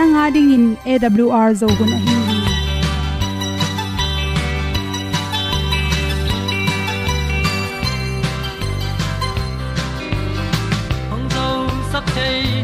nanga ding in awr zo gun a hi hong zo sak chei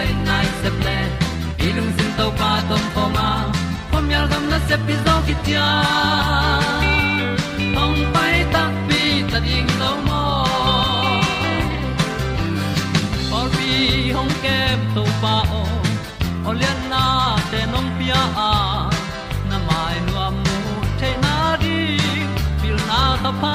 tan nai se ple ilung sin to pa tom pho ma pom yal gam na se pi zo ki tia hong pai ta pi ta ding lo mo or bi hong kem to pa o olian na te nong pia a na mai nu amo te na di pil na ta pa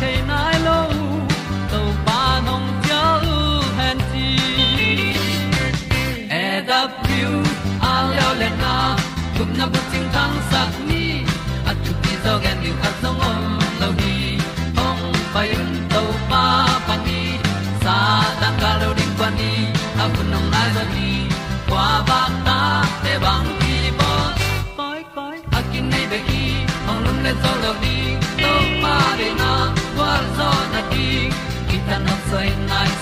chiu the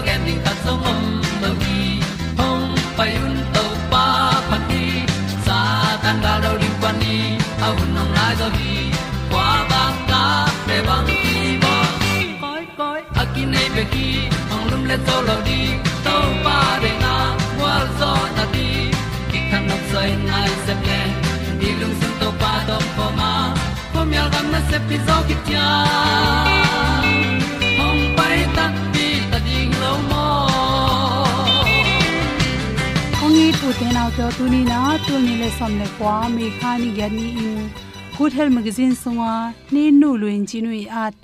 dog ending ta zong om lo gi hong pai un to pa pa ti sa tan ga do ri pa ni a nong lai do gi kwa ba ta pe bang ki bo koi koi a nei be ki ong lum le to lo di to pa de na wa zo na ti ki kan nok sai nai se ple ni lung sun to pa do po ma. Po mi gam na se pi zo ki tia te na to tu ni na tu ni le som le kwa mi kha ni ya ni in good health magazine sunga ni nu luin chi nu at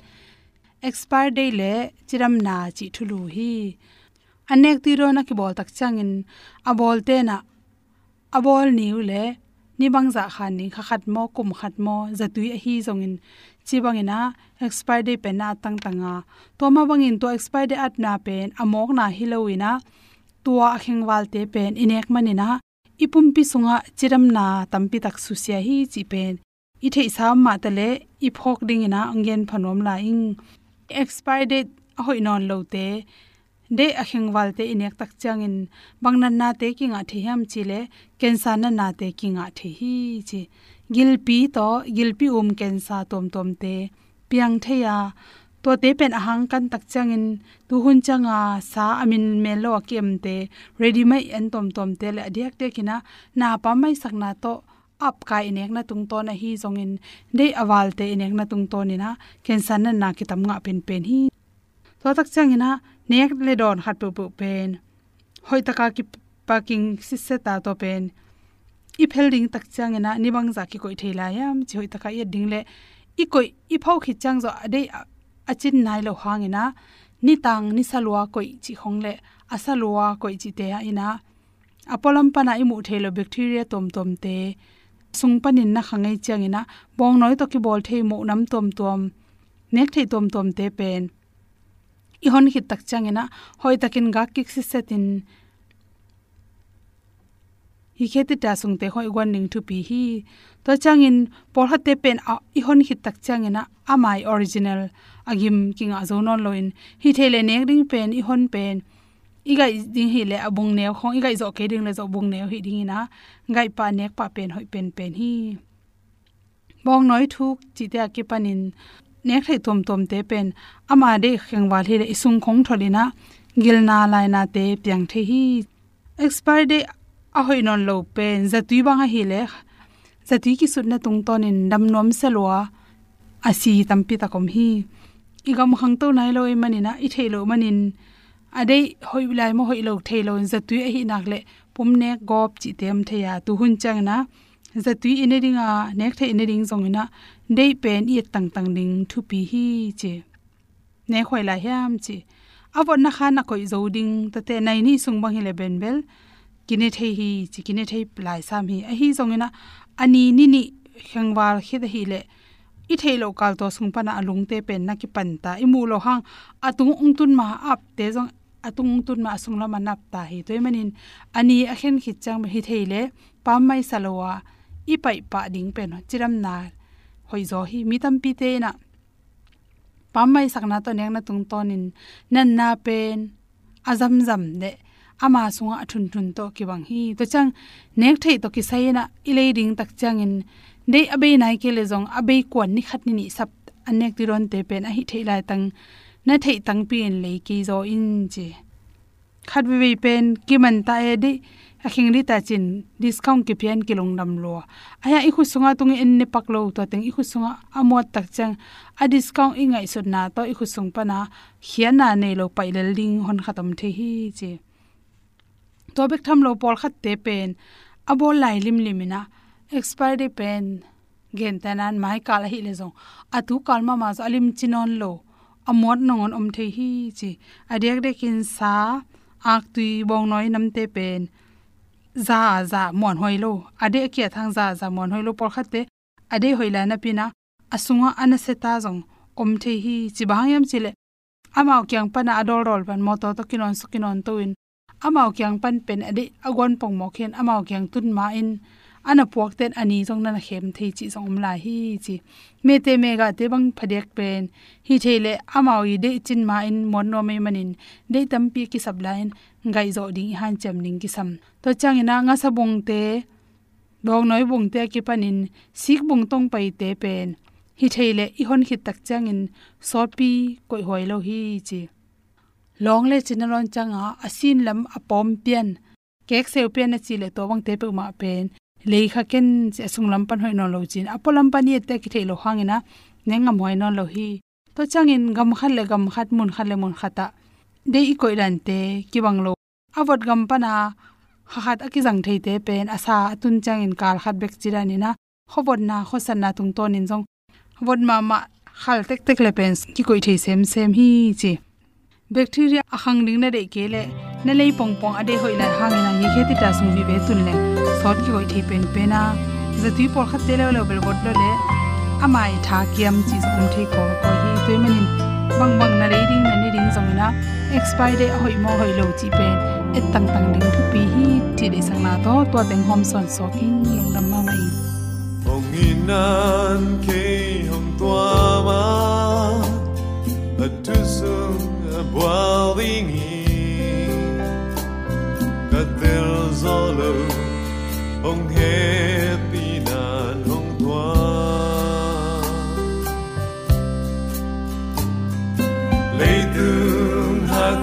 expire day le chiram na chi thulu hi anek ti ro na ki bol tak changin a bol te na a bol niu le ni bang za khan ni kha khat mo kum khat mo zatui a hi zongin chi bangina expire day pe na tang tanga to ma bangin to expire day at na pen amok na hiloina tua khengwal te pen inek manina. Ipum pi sunga chiram na tampi tak susia hi chi pen. I thei sa ma tale i phok ding ina angen phanom la ing. Expire date hoi non lo te. De a khengwal te inek tak changin bangnan na te ki nga the ham chile cancer na na te ki nga the hi chi. Gilpi to gilpi um cancer tom tom te. Piang theya to te pen ahang kan tak changin, tu hun changa sa amin melo akem te, ready mai an tom tom te le adiak te kina, na pa mai sakna to up kai inek na tung to na hi zongin, de awal te inek na tung to ni na ken san na na kitam nga pen pen hi. To tak changina nek le don hat pu pu pen, hoi taka ki parking si se ta to pen. I phel ding tak changena ni bang za ki koi thela yam, chi hoi taka ye ding le, i koi, i phau khi chang zo ade achin nai lo hangina ni tang ni salwa koi chi khongle asalwa koi chi te ya ina. Apolam pana imu thelo bacteria tom tom te. Sung panin na khangai changina bong noi to ki bol thei mo nam tom tom. Nek thei tom tom te pen. I hon hit tak changena hoi takin ga kik si setin hi kheti ta sung te hoi wan ning thu pi hi. To changin, por hate pen a i hon hit tak changena amai original. Agim kinga zonon loin. Hi thele ne ding pen i hon pen. Igai ding hi le abung ne khong. Igai zo ke ding le zo bung ne hi ding na gai pa nek pa pen, hoi pen pen hi. Bong noi thuk, chi te ke panin. Nek thei tom tom te pen. Ama de khengwal hi le isung khong tholina. Gilna laina te piang the hi. Expire day a hoi non lo pen za tui bang a hi le. Za zatui ki sut na tung ton in dam nom se lo a. Si tam pi ta kom hi. I gam khang to nai lo loi manina i thelo manin a dei, hoi lai mo hoi lo thei lo, za tui a hi nak le. Pum ne gop, chi tem the ya tu hun chang na. Za zatui ine ringa nek the ine ring zong na. Dei pen i tang tang ding thu pi hi che ne khoi la hiam chi. Avon na kha na koi zo ding, ta te nai ni sung bang hi le ben bel kine the hi, chi kine the plai sam hi. A hi zong ani ni ni khangwal khid hi le i thailo kal to sung pana alung te pen na ki pan ta. I mu lo hang, atung ung tun ma ap te jong atung tun ma sung la manap ta hi. Toy manin, ani a khen khit chang hi theile pam mai salowa i pai pa ding pen chiram na hoi zo hi, mi tam pi te na. Pam mai sakna to neng na tung tonin nan na pen, azam zam de ama sunga athun thun to ki bang hi. To chang nek thei to ki sai na ile ding tak chang in. Dei abei nai ke le jong abei kwan ni khat ni ni sap anek ti ron te pen a hi thei lai tang na thei tang pi en le ki zo in je khat vi vi pen ki man ta e di, a khing ri ta chin discount ki pian ki long nam lo aya i khu sunga tung en ne pak lo to teng i khu sunga amot tak chang. A discount i ngai sut na to i khu sung pa na khiana nei lo pai le ling hon khatam the hi che to bek tham lo pol khat te pen. Abol lai lim limina expiry pen. Gen tanan mai kal hi le zong. Atu kalma ma zo alim chinon lo. Amot nongon om the hi chi. Adiak de kin sa. Ak tui bong noi nam te pen. Za za, mon hoilo ade kia thang za za, mon hoilo por khate ade hoila na pina. Asunga ta jong om the hi chi. Bangyam chile amao kyang pana adol rol pan. Mo to to kinon su kinon to in amao kyang pan pen ade agon pong mo khen amao kyang tun ma in ana puak ten ani jong na khem thei chi jong la hi chi me te me ga te bang phadek pen. Hi thele amao i de chin ma in mon no me manin de tam pi ki sab lain gai zo ding han cham ning ki sam to chang ina nga sa bong te dong noi bong te ki panin sik bong tong pai te pen. Hi thele i hon khit tak chang in so pi koi hoi lo hi chi long le chin chinalon changa, asin lam apom pian. Kek se pian na chi le to wang te pe ma pen le kha ken che sunglam pan hoi no lo chin. Apolam ye te ki the thelo hangina nengam moi no lo hi. To changin gam khat le gam khat mun khat le mun khata de i koi ran te, ki bang lo. Awat gam pana kha khat aki jang thei te pen asa tun changin kal khat bek chira ni na khobot na khosan na tung ton in jong wot ma ma khal tek tek le pen ki koi thei sem sem hi chi bacteria ahang ling na de kele. Na lei pong pong ade hoi la hang na ye kheti ta sung vi be tun le. Sot ki hoi thei pen pe na. Zati por khat te le lo bel got lo le. Amai tha kiam chi som the ko ko hi toy manin. Bang bang na re ding na ni ding zong na. Expire de hoi mo hoi lo chi pen et tang tang ding thu pi hi. Ti de sang na to to teng hom son so king long lam ma mai. Hong inan ke hong tua ma. A tu sung a boiling zolo hong happy nan hong tua lấy tương hắc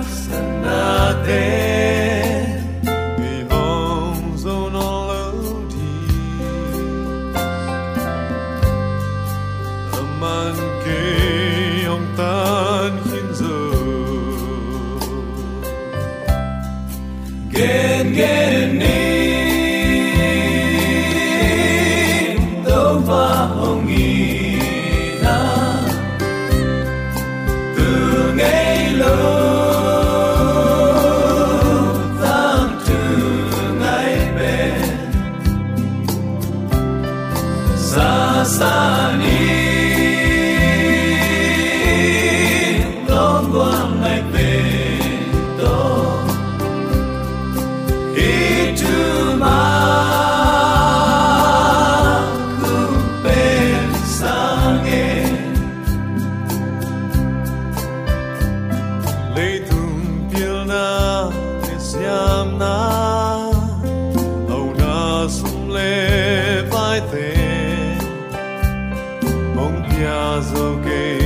gen gen ni mong pia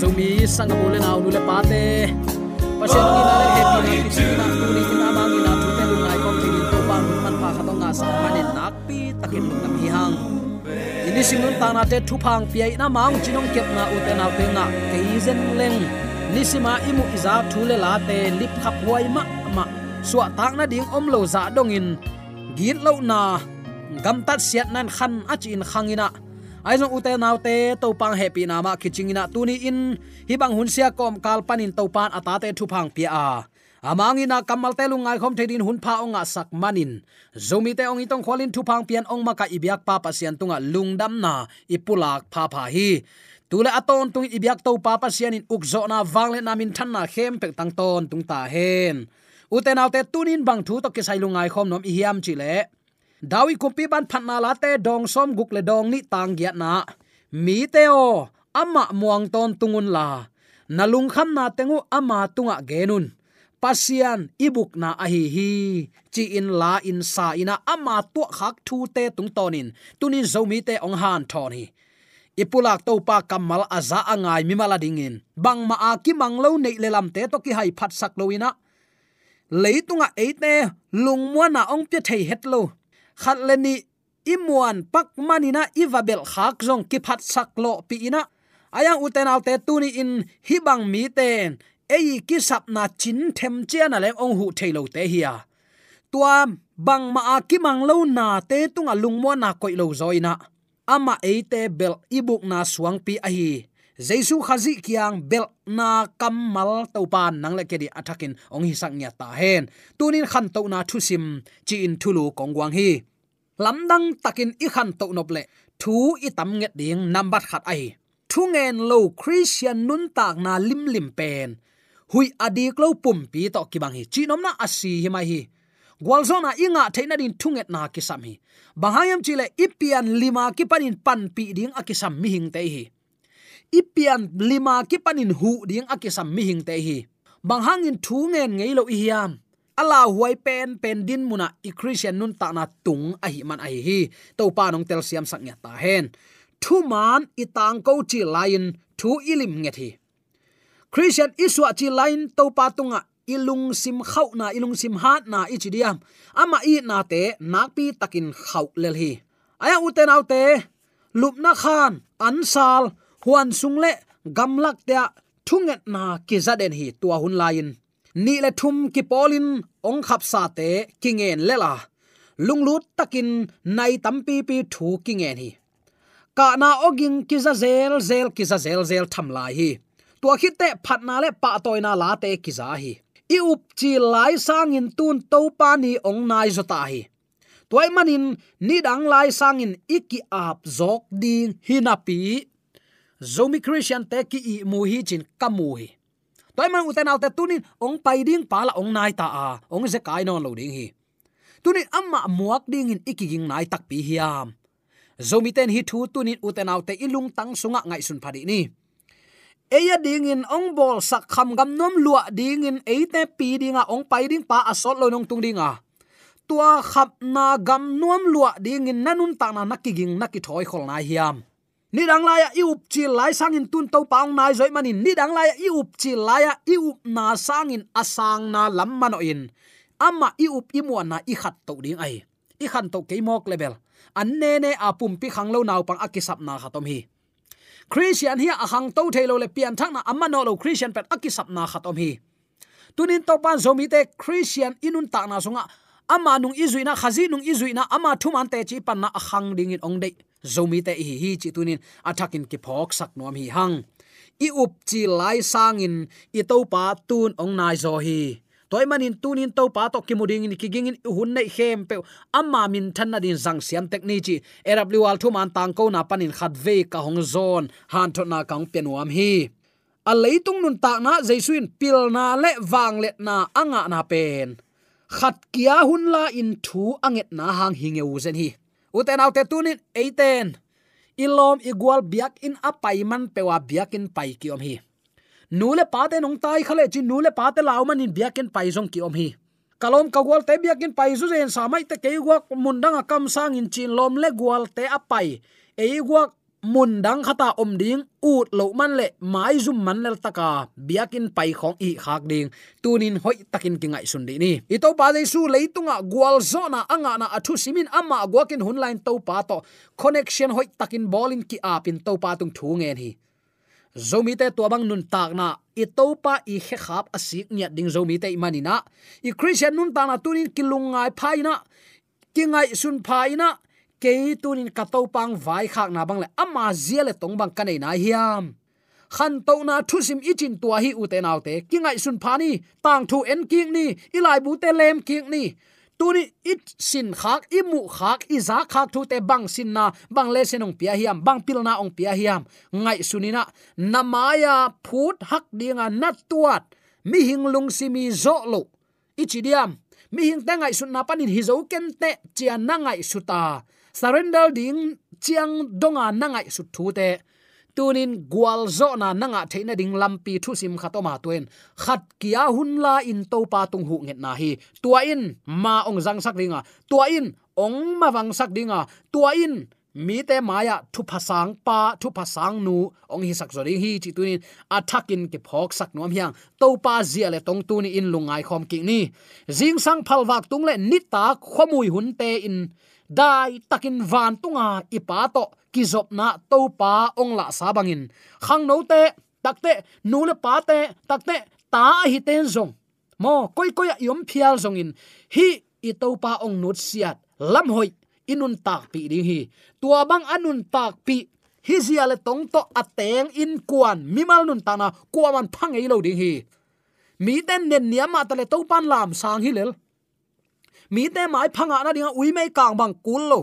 zo mi sang bu le naw nu le pa te pasien ni na le happy na ki sina tu ni na ma ngi na tu te lu ngai kom ti to pa mun man pa khatong nga sa manin nak pi takin lu nam hi hang ini singun ta na te thu phang pi na mang chinong kep na u te na te nga ke zen leng nisima imu iza thu le la te lip khap huai ma ma suwa tak na ding om lo za dong in git lo na gam tat siat nan khan achin khangina aizong ute naute to pang happy na ma kichingina tuni in hibang hun sia kom kal panin to pan atate thu phang pia a amangina kamal te lungai khom thedin hun pha onga sak manin zomi te ong itong kholin thu phang pian ong maka ibyak pa pasian tunga lungdam na ipulak pha pha hi. Tule aton tung ibyak to pa pasian in ukzo na wangle namin than na khem pek tang ton tung ta hen uten alte tunin bang thu to kisai lungai khom nom i hiam chile dawi kumpi ban phatna la te dong som guk le dong ni tang giat na. Mi te o, ama muang ton tungun la. Nalung kham na tengu ama tunga genun. Pasian ibuk na ahi hi chi in la in sa ina ama to khak thu te tung tonin. Tunin zomi te ong han thon hi ipulak to pa kamal aza angai mi mala dingin. Bang ma aki manglo nei lelam te to ki hai phat sak loina leitunga eite lungmona ong pe thei hetlo đi leni imuan pak manina ivabel khak jong ki phat sak lo pi ina aya uten autte tuni in hibang mi ten ei ki sap na chin them chian ale ong hu thailo te hiya tua bang ma a ki mang lo na te tunga lungmo na. Koi lo zoina ama eite bel ibuk na suang pi ahi hi jesu khazi kiang bel na kamal to pan nang le kedi athakin ong hi sang nya ta hen. Tunin khan to na thu sim, chi in thulu kongwang hi. Lamdang takin i khan to nop le, thu i tam nge ding number khat ai thu ngen lo christian nun tak na lim lim pen. Hui adik lo pum pi to ki bang hi. Chi nom na asi hi mai hi. Gwalzona inga theina din thunget na ki sam hi. Bahayam chile ipian lima ki panin pan pi ding akisam mi hing te hi ipian lima ki panin hu ding akisam mi hing te hi. Bang hangin thu ngen ngei lo hiam ala huai pen pen din muna i christian nun ta na tung a hi man a hi to pa nong tel siam sak nya ta hen. Thu man i tang ko chi lain, thu ilim nge thi. Christian iswa chi lain to pa tunga ilung sim khau na ilung sim hat na ichidiam ama i na te nak pi takin khau lel hi. Aya uten autte lupna khan ansal huan sung le, gam lak tia thunget na kizaden hi tua hun lain ni le thum ki polin ong khap sa te kingen lela lunglut takin nai tampi pi thu kingen hi. Ka na oging kiza zel zel kiza zel zel tham lai hi. Tua khit te phat na le pa toy na la te kiza hi. I up chi lai sang in tun to pa ni ong nai zo ta hi. Toy manin ni dang lai sang in iki ap zok ding hinapi zomi christian te ki i mu hi chin kamu hi. Toy man uten alte tunin, ong pai ding pala ong nai ta a. Ong ze kai non lo ding hi. Tunin amma muak ding in ikiging nai tak pi hiam. Zomi ten hi thu tunin uten alte ilung tang sunga ngai sun phari ni. Eya ding in ong bol sak kham gam nom lua ding in eite pi dinga ong pai ding pa asol lo nong tung dinga. Tua khap na gam nuam lua ding in nanun ta na nakiging nakithoi khol na hiam ni dang la ya i up chi lai sang in tun to paung nai zoi manin ni. Dang la ya i up chi la ya i up na sang in asang na lam mano in. Ama i up i mo na i khat to ding ai. I khan to ke mok level. An ne ne a pum pi khang lo naw pang akisap na khatom hi. Christian hi ahang to thelo le pian thang na amma no lo christian pet akisap na khatom hi. Tunin to pan zomi te christian inun ta na sunga ama nung izuina khazi nung izuina ama thuman te chi pan na ahang ding in ong dei zomi te hi hi chi tunin athakin ki phok sak nom hi hang. I up chi lai sangin i to pa tun ong nai zo hi. Toy manin tunin to pa to kimuding in kiging in hun nei hem pe, amma min than na din zang siam technique erabli wal thu man tang ko na panin khat ve ka hong zon, han tho na kang penuam hi. A leitung nun ta na jaisuin pil na le wang let na anga na pen. Khat kia hun la in thu anget na hang hingeu zen hi uten autte tunin, eiten. Ilom igual biak in apai man pewa biak in pai ki om hi. Nule pate nong tai khale chi nule pate law man in biaken pai jong ki om hi. Kalom kagwal te biakin pai zu zen samai te ke gwa mundanga kam sang in chin lom le gwal te apai e mun dang khata om ding, ut lo man le mai zum man lel taka. Biakin pai khong i khak ding. Tunin hoi takin kingai sun di ni. I to pa dei su leitunga gwal zona anga na athu simin amma gwakin hunline to pa to. Connection hoi takin bolin ki apin to pa tung thu nge ni. Zomi te to bang nun tak na. I topa i khe khap asik nya ding zomi te manina i christian nun ta na tunin kilungai phaina kingai sun phaina ke tunin ka pang vai khak na bang le ama ziale tong bang kanai na hiam. Khan to na thu sim ichin tua hi u te naw te. Kingai sun phani tang thu en king ni, ilai bu te lem king ni. Tuni it sin khak, imu mu khak, iza khak thu te bang sin na, bang le senong pia hiam, bang pil na ong pia hiam. Ngai sunina namaya phut hak dinga nat tuat. Mi hing lung simi zo lo. Ichidiam mi hing ta ngai sun na panin hi zo ken te, chia na ngai suta surrender ding chiang donga nangai su thu te. Tunin gwal zo na nanga theina ding lampi thu sim khatoma tuen. Khat kia hun la in to pa tung hu nget na hi. Tua in ma ong jang sak ringa tua in ong ma wang sak dinga. Tua in mi te maya thu phasang pa, thu phasang nu. Ong hi sak zori hi chi tunin attackin ke phok sak nom hiang. To pa zia le tong tu ni in lungai khom ki ni. Jing sang phalwak tung le nita khomui hun te in dai takin van tunga ipa to, kizop na to pa ong la sabangin khang no te takte nule pa te takte ta hi ten zong. Mo koi koi yom phial zong in hi, i to pa ong nut siat. Lam hoi, inun tak pi ding hi. Tua bang anun tak pi, hi zia le tong to ateng in kuan. Mimal nun tana, kuaman phangei lo ding hi. Mi ten nen niama tale to pan lam sang hi lel mi te mai phanga ah na dinga ui mai kang bang kul lo.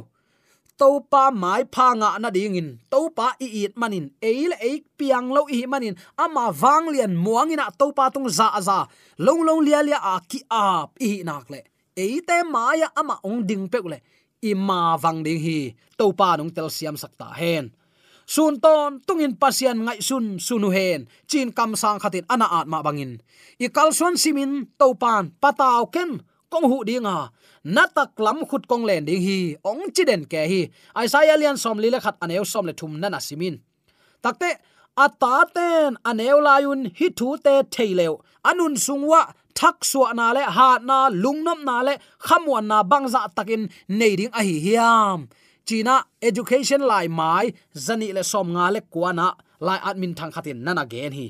To pa mai phanga ah na ding in. To pa i it manin. Eil e piang lo i manin. Ama wang lian muang ina to pa tung za za. Long long lia lia a ki ap i nak le. E te maya ama ong ding pe le. I ma wang ding hi. To pa nong tel siam sakta hen. Sun ton tungin pasian ngai sun sunu hen. Chin kam sang khatin ana atma bangin i kalson simin to pan pataw ken kong hu dinga natak lam khut kong len ding hi, ong chiden ke hi. Isaiah lian som li le khat aneu som le thum na na simin takte ata ten aneu layun hi thu te theileu anun sungwa thak suwa na le, ha na lungnam na le khamwa na bangza takin nei ding a hi hiam. China education lai mai, zani le som nga le kwana lai admin thang khatin nana gen hi.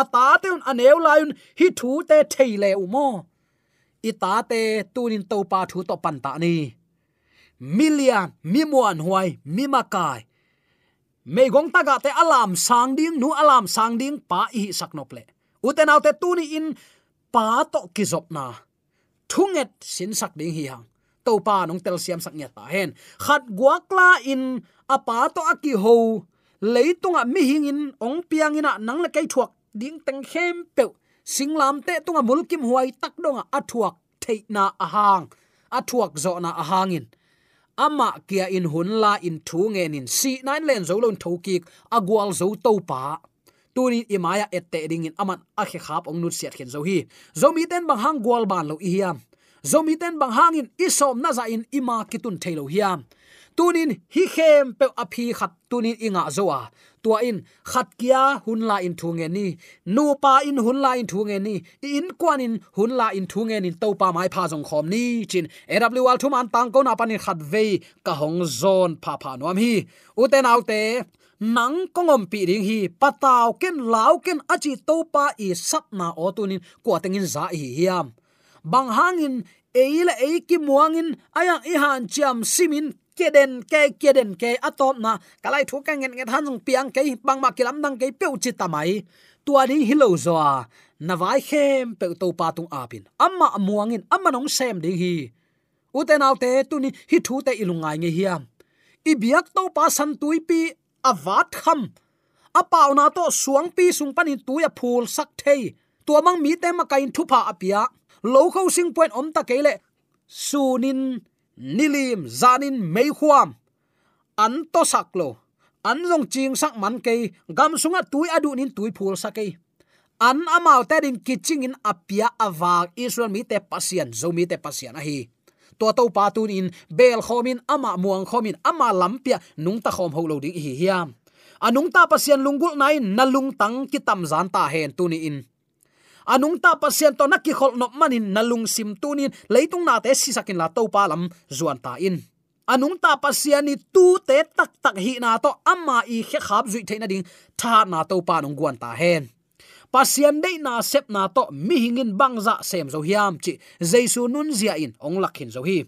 Ata te aneu layun hi thu te theileu umo itate tunin to pa thu to pan ta ni. Million mi muan huai mi makai mei gong taga te alam sang ding, nu alam sang ding, pa i saknople uten autte tuni in, pa to kizop na. Thunget sin sak ding hi hang. To pa nong tel siam sak nya ta hen. Khat guakla in apa to aki ho leitunga mi hingin ong piangina nang le kai thuak. Ding teng khem pe singlam te tunga mulkim huai tak donga athuak theina ahang. Athuak zo na ahangin. Ama kia in hun la in thu nge nin si nine len zo lon thoki agwal zo to pa tuni imaya ette ding in aman, a khe khap ong nu siat khen zo hi. Zo mi ten bang hang gwal ban lo i hiam. Zo mi ten bang hangin isom na za in ima kitun thailo hiam. Tunin hi khem pe aphi khat tunin inga zowa tua in, khat kia hun la in thu nge ni, nu pa in hun la in thu nge ni, in kwan in hun la in thu nge ni, to pa mai pha jong khom ni chin. Awl thu man tang ko na panin khat ve ka hong zon pha pha nom hi. Uten autte nang kongom pi ring hi pataw ken lau ken achi to pa i sap na o tunin kwa tengin za hi hiam. Bang hangin eila eiki muangin ayang ihan chiam simin keden ke keden ke atop na kalai thu ka ngen ngen han jung piang ke bang ma kilam dang ke pe uchi tamai tua ni hilo zo na vai khem pe to pa tung apin amma amuangin amma nong sem ding hi. Uten tu ní hi thu te ilungai nge hiam i biak to pa san tui pi avat kham pau na to suang pi sung panin tuya phul sak thei tua mang mi te ma kain thu pha apia lo khâu sing point om ta kele sunin nilim zanin mei khuam an to saklo an long ching sak man ke gam sunga tui adu nin tui phul sakai an amau te din kiching in apia awak israel mi te pasian zo mi te pasian a hi. To to pa tun in bel khomin, ama muang khomin, ama lampia, nung ta khom ho lo ding hi hiam. Anung ta pasian lungul nai, nalung tang kitam zan ta hen tu ni in anung ta pasien to naki khol nop manin nalung sim tunin leitung na te sisakin la to palam zuan ta in. Anung ta pasiani tu te tak tak hi na to amma i khe khap zui theina ding. Tha na to pa nong guan ta hen. Pasian dei na sep na to mi hingin bangza sem zo hiam chi. Jaisu nun zia in ong lakhin zo hi.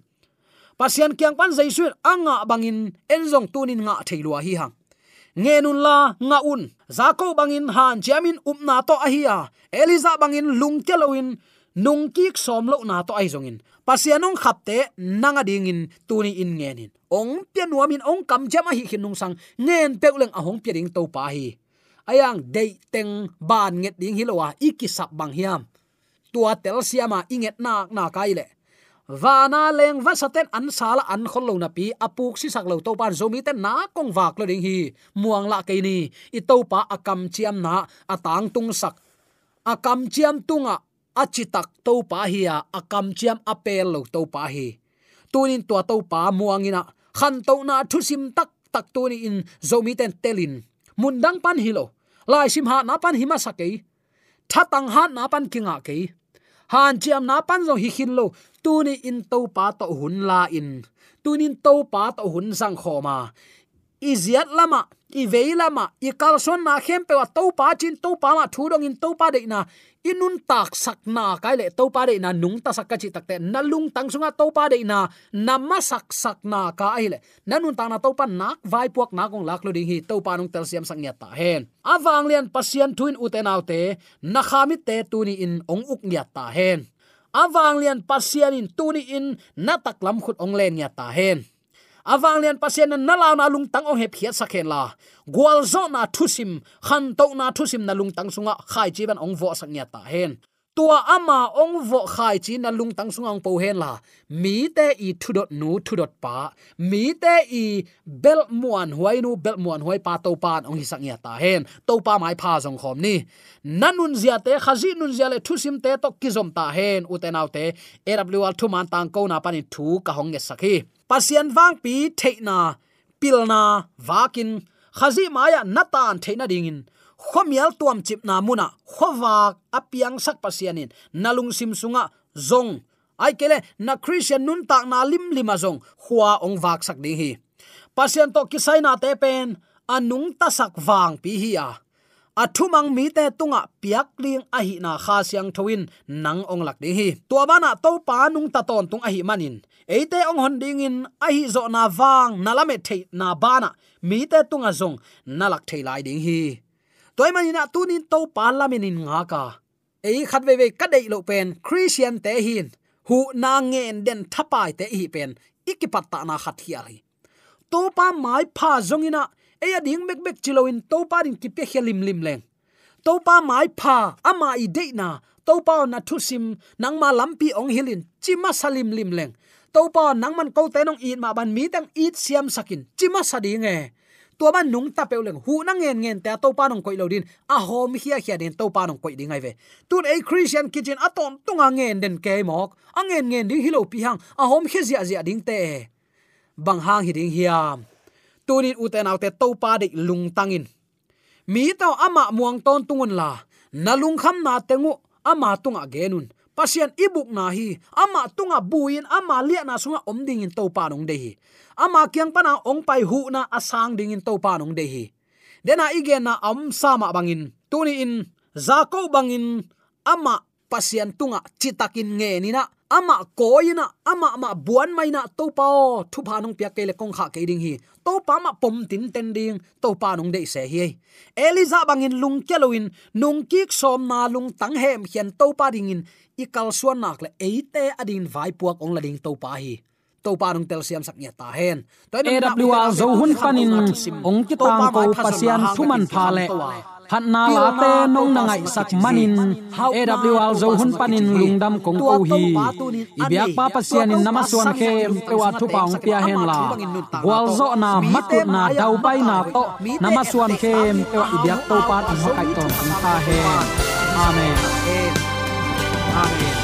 Pasian kyang pan jaisu anga bangin enzong tunin nga theilua hi hang ngenun la nga un. Zako bangin han jamin upna to ahia eliza bangin lungkeloin nung kik som lo na to ai zongin pasianong khapte nanga dingin tuni in ngenin ong pianuamin ong kam jama hi khinung sang. Ngen peuleng ahong piading to pa hi. Ayang dei teng ban nget ding hilowa ikisap bang hiam. Tua tel siama inget nak na kaile wana leng va saten an sala an khol lo na pi apuk si sak lo to pan zomi ten na kong wak lo ding hi. Muang la ke ni, i to pa akam chiam na atang tung sak. Akam chiam tunga achitak to pa hi a akam chiam apel lo to pa hi. Tunin to to pa muangina khan to na thu sim tak tak tu ni in zomi ten telin. Mundang pan hilo lai sim ha na pan hima sakei thatang ha na pan kinga kei. Han chiam na pan zo hi khin lo tuni in to pa to hun la in. Tunin to pa to hun sang khoma iziat lama i veilama i kalson na khem pe wa to pa chin to pa ma thu dong in to pa de na. Inun tak sak na, kai le to pa de na, nung ta sak ka chi tak te, na lung tang sunga to pa de na namma sak sak na ka ai le. Nanun ta na to pa nak vai puak na kong lak lo ding hi to pa nung tel siam sang ta hen. Awang lian pasian thuin uten autte na khamit te tuni in ong uk ta hen awang lian pasian in tuni in, natak lam khut ong len ya ta hen. Awang lian pasian na lao na lung tang ong he phiat sakhen la. Gwal zo na thusim khan to na thusim na lung tang sunga khai chi ban ong vo sak nya ta hen tua ama ong vo khai chi na lung tang sungang po hen la. Mi te i thu dot nu thu dot pa. Mi te i bel muan huai nu bel muan huai pa to pa ong hi sak nya ta hen. To pa mai pha jong khom ni. Nanun zia te khazi nun zia le thu sim te to kizom ta hen. E W awl thu man tang ko na pani thu ka hong nge sakhi pasian wang pi theina pilna wakin khazi maya natan theina dingin khomial tuam chip na muna. Khowak apiang sak pasianin. Nalung sim sunga, zong. Ai kele, na christian nun tak na lim lima zong. Khwa ong wak sak ding hi. Pasian to kisai na te pen, anung ta sak wang pi hi a athumang mi te tunga piak ling a hi na kha siang thoin, nang ong lak ding hi. To bana to pa nung ta ton tung a hi manin eite ong hon ding in a hi zo na wang na lame thei na bana mi te tunga zong, na lak thei lai ding hi toy manina tunin to pa in nga ka ei khat ve ve ka dei lo pen christian te hin hu na ngen den thapai te hi pen ikipatta na khat hi to pa mai pha zongina eya ding bek bek chiloin to pa din kipe helim lim leng to pa mai pha ama i de na to pa na thu sim nang ma lampi ong hilin chima salim lim leng to pa nang man ko te nong i ma ban mi tang i siam sakin chima sadi nge tua ban nung ta pe leng. Hu na ngen ngen ta to pa nong koi lo din a hom hia hia den to pa nong koi ding ai ve. Tun a christian kitchen aton tunga ngen den ke mok. A ngen ngen ding hilo pi hang. A hom khe zia zia ding te. Bang hang hi ding hiam tunin uten autte to pa de lung tangin. Mi to ama muang ton tungun la. Nalung kham na tengu ama tunga genun pasian ibuk na hi, ama tunga buin, ama lia na sunga om ding in to pa nong de hi. Ama kyang pana ong pai hu na asang ding in to pa nong de hi. Dena igen na am sama bangin. Tuni in zako bangin, ama pasian tunga chitakin nge ni na. Ama koina ama ama buan maina to pa thu pa nong pya kele kong kha ke ding hi. To pa ma pom tin ten ding to pa nong de se hi. Eliza bangin lung keloin nung kik som na lung tang hem hian to pa ding in. Ikal suan nak le eite adin vai puak ong lading to pa hi. To pa nong tel siam sak nya ta hen. To awl zo hun panin ong ki tang ko pasian thuman pha le phat na la te nong na ngai sak manin. Awl zo hun panin lungdam kong ko hi. ibyak pa pasian in namaswan khe pewa thu paung pia hen la. Wal zo na matut na dau pai na to. namaswan khe pewa ibyak to pa ma kai ton ta he amen. Amen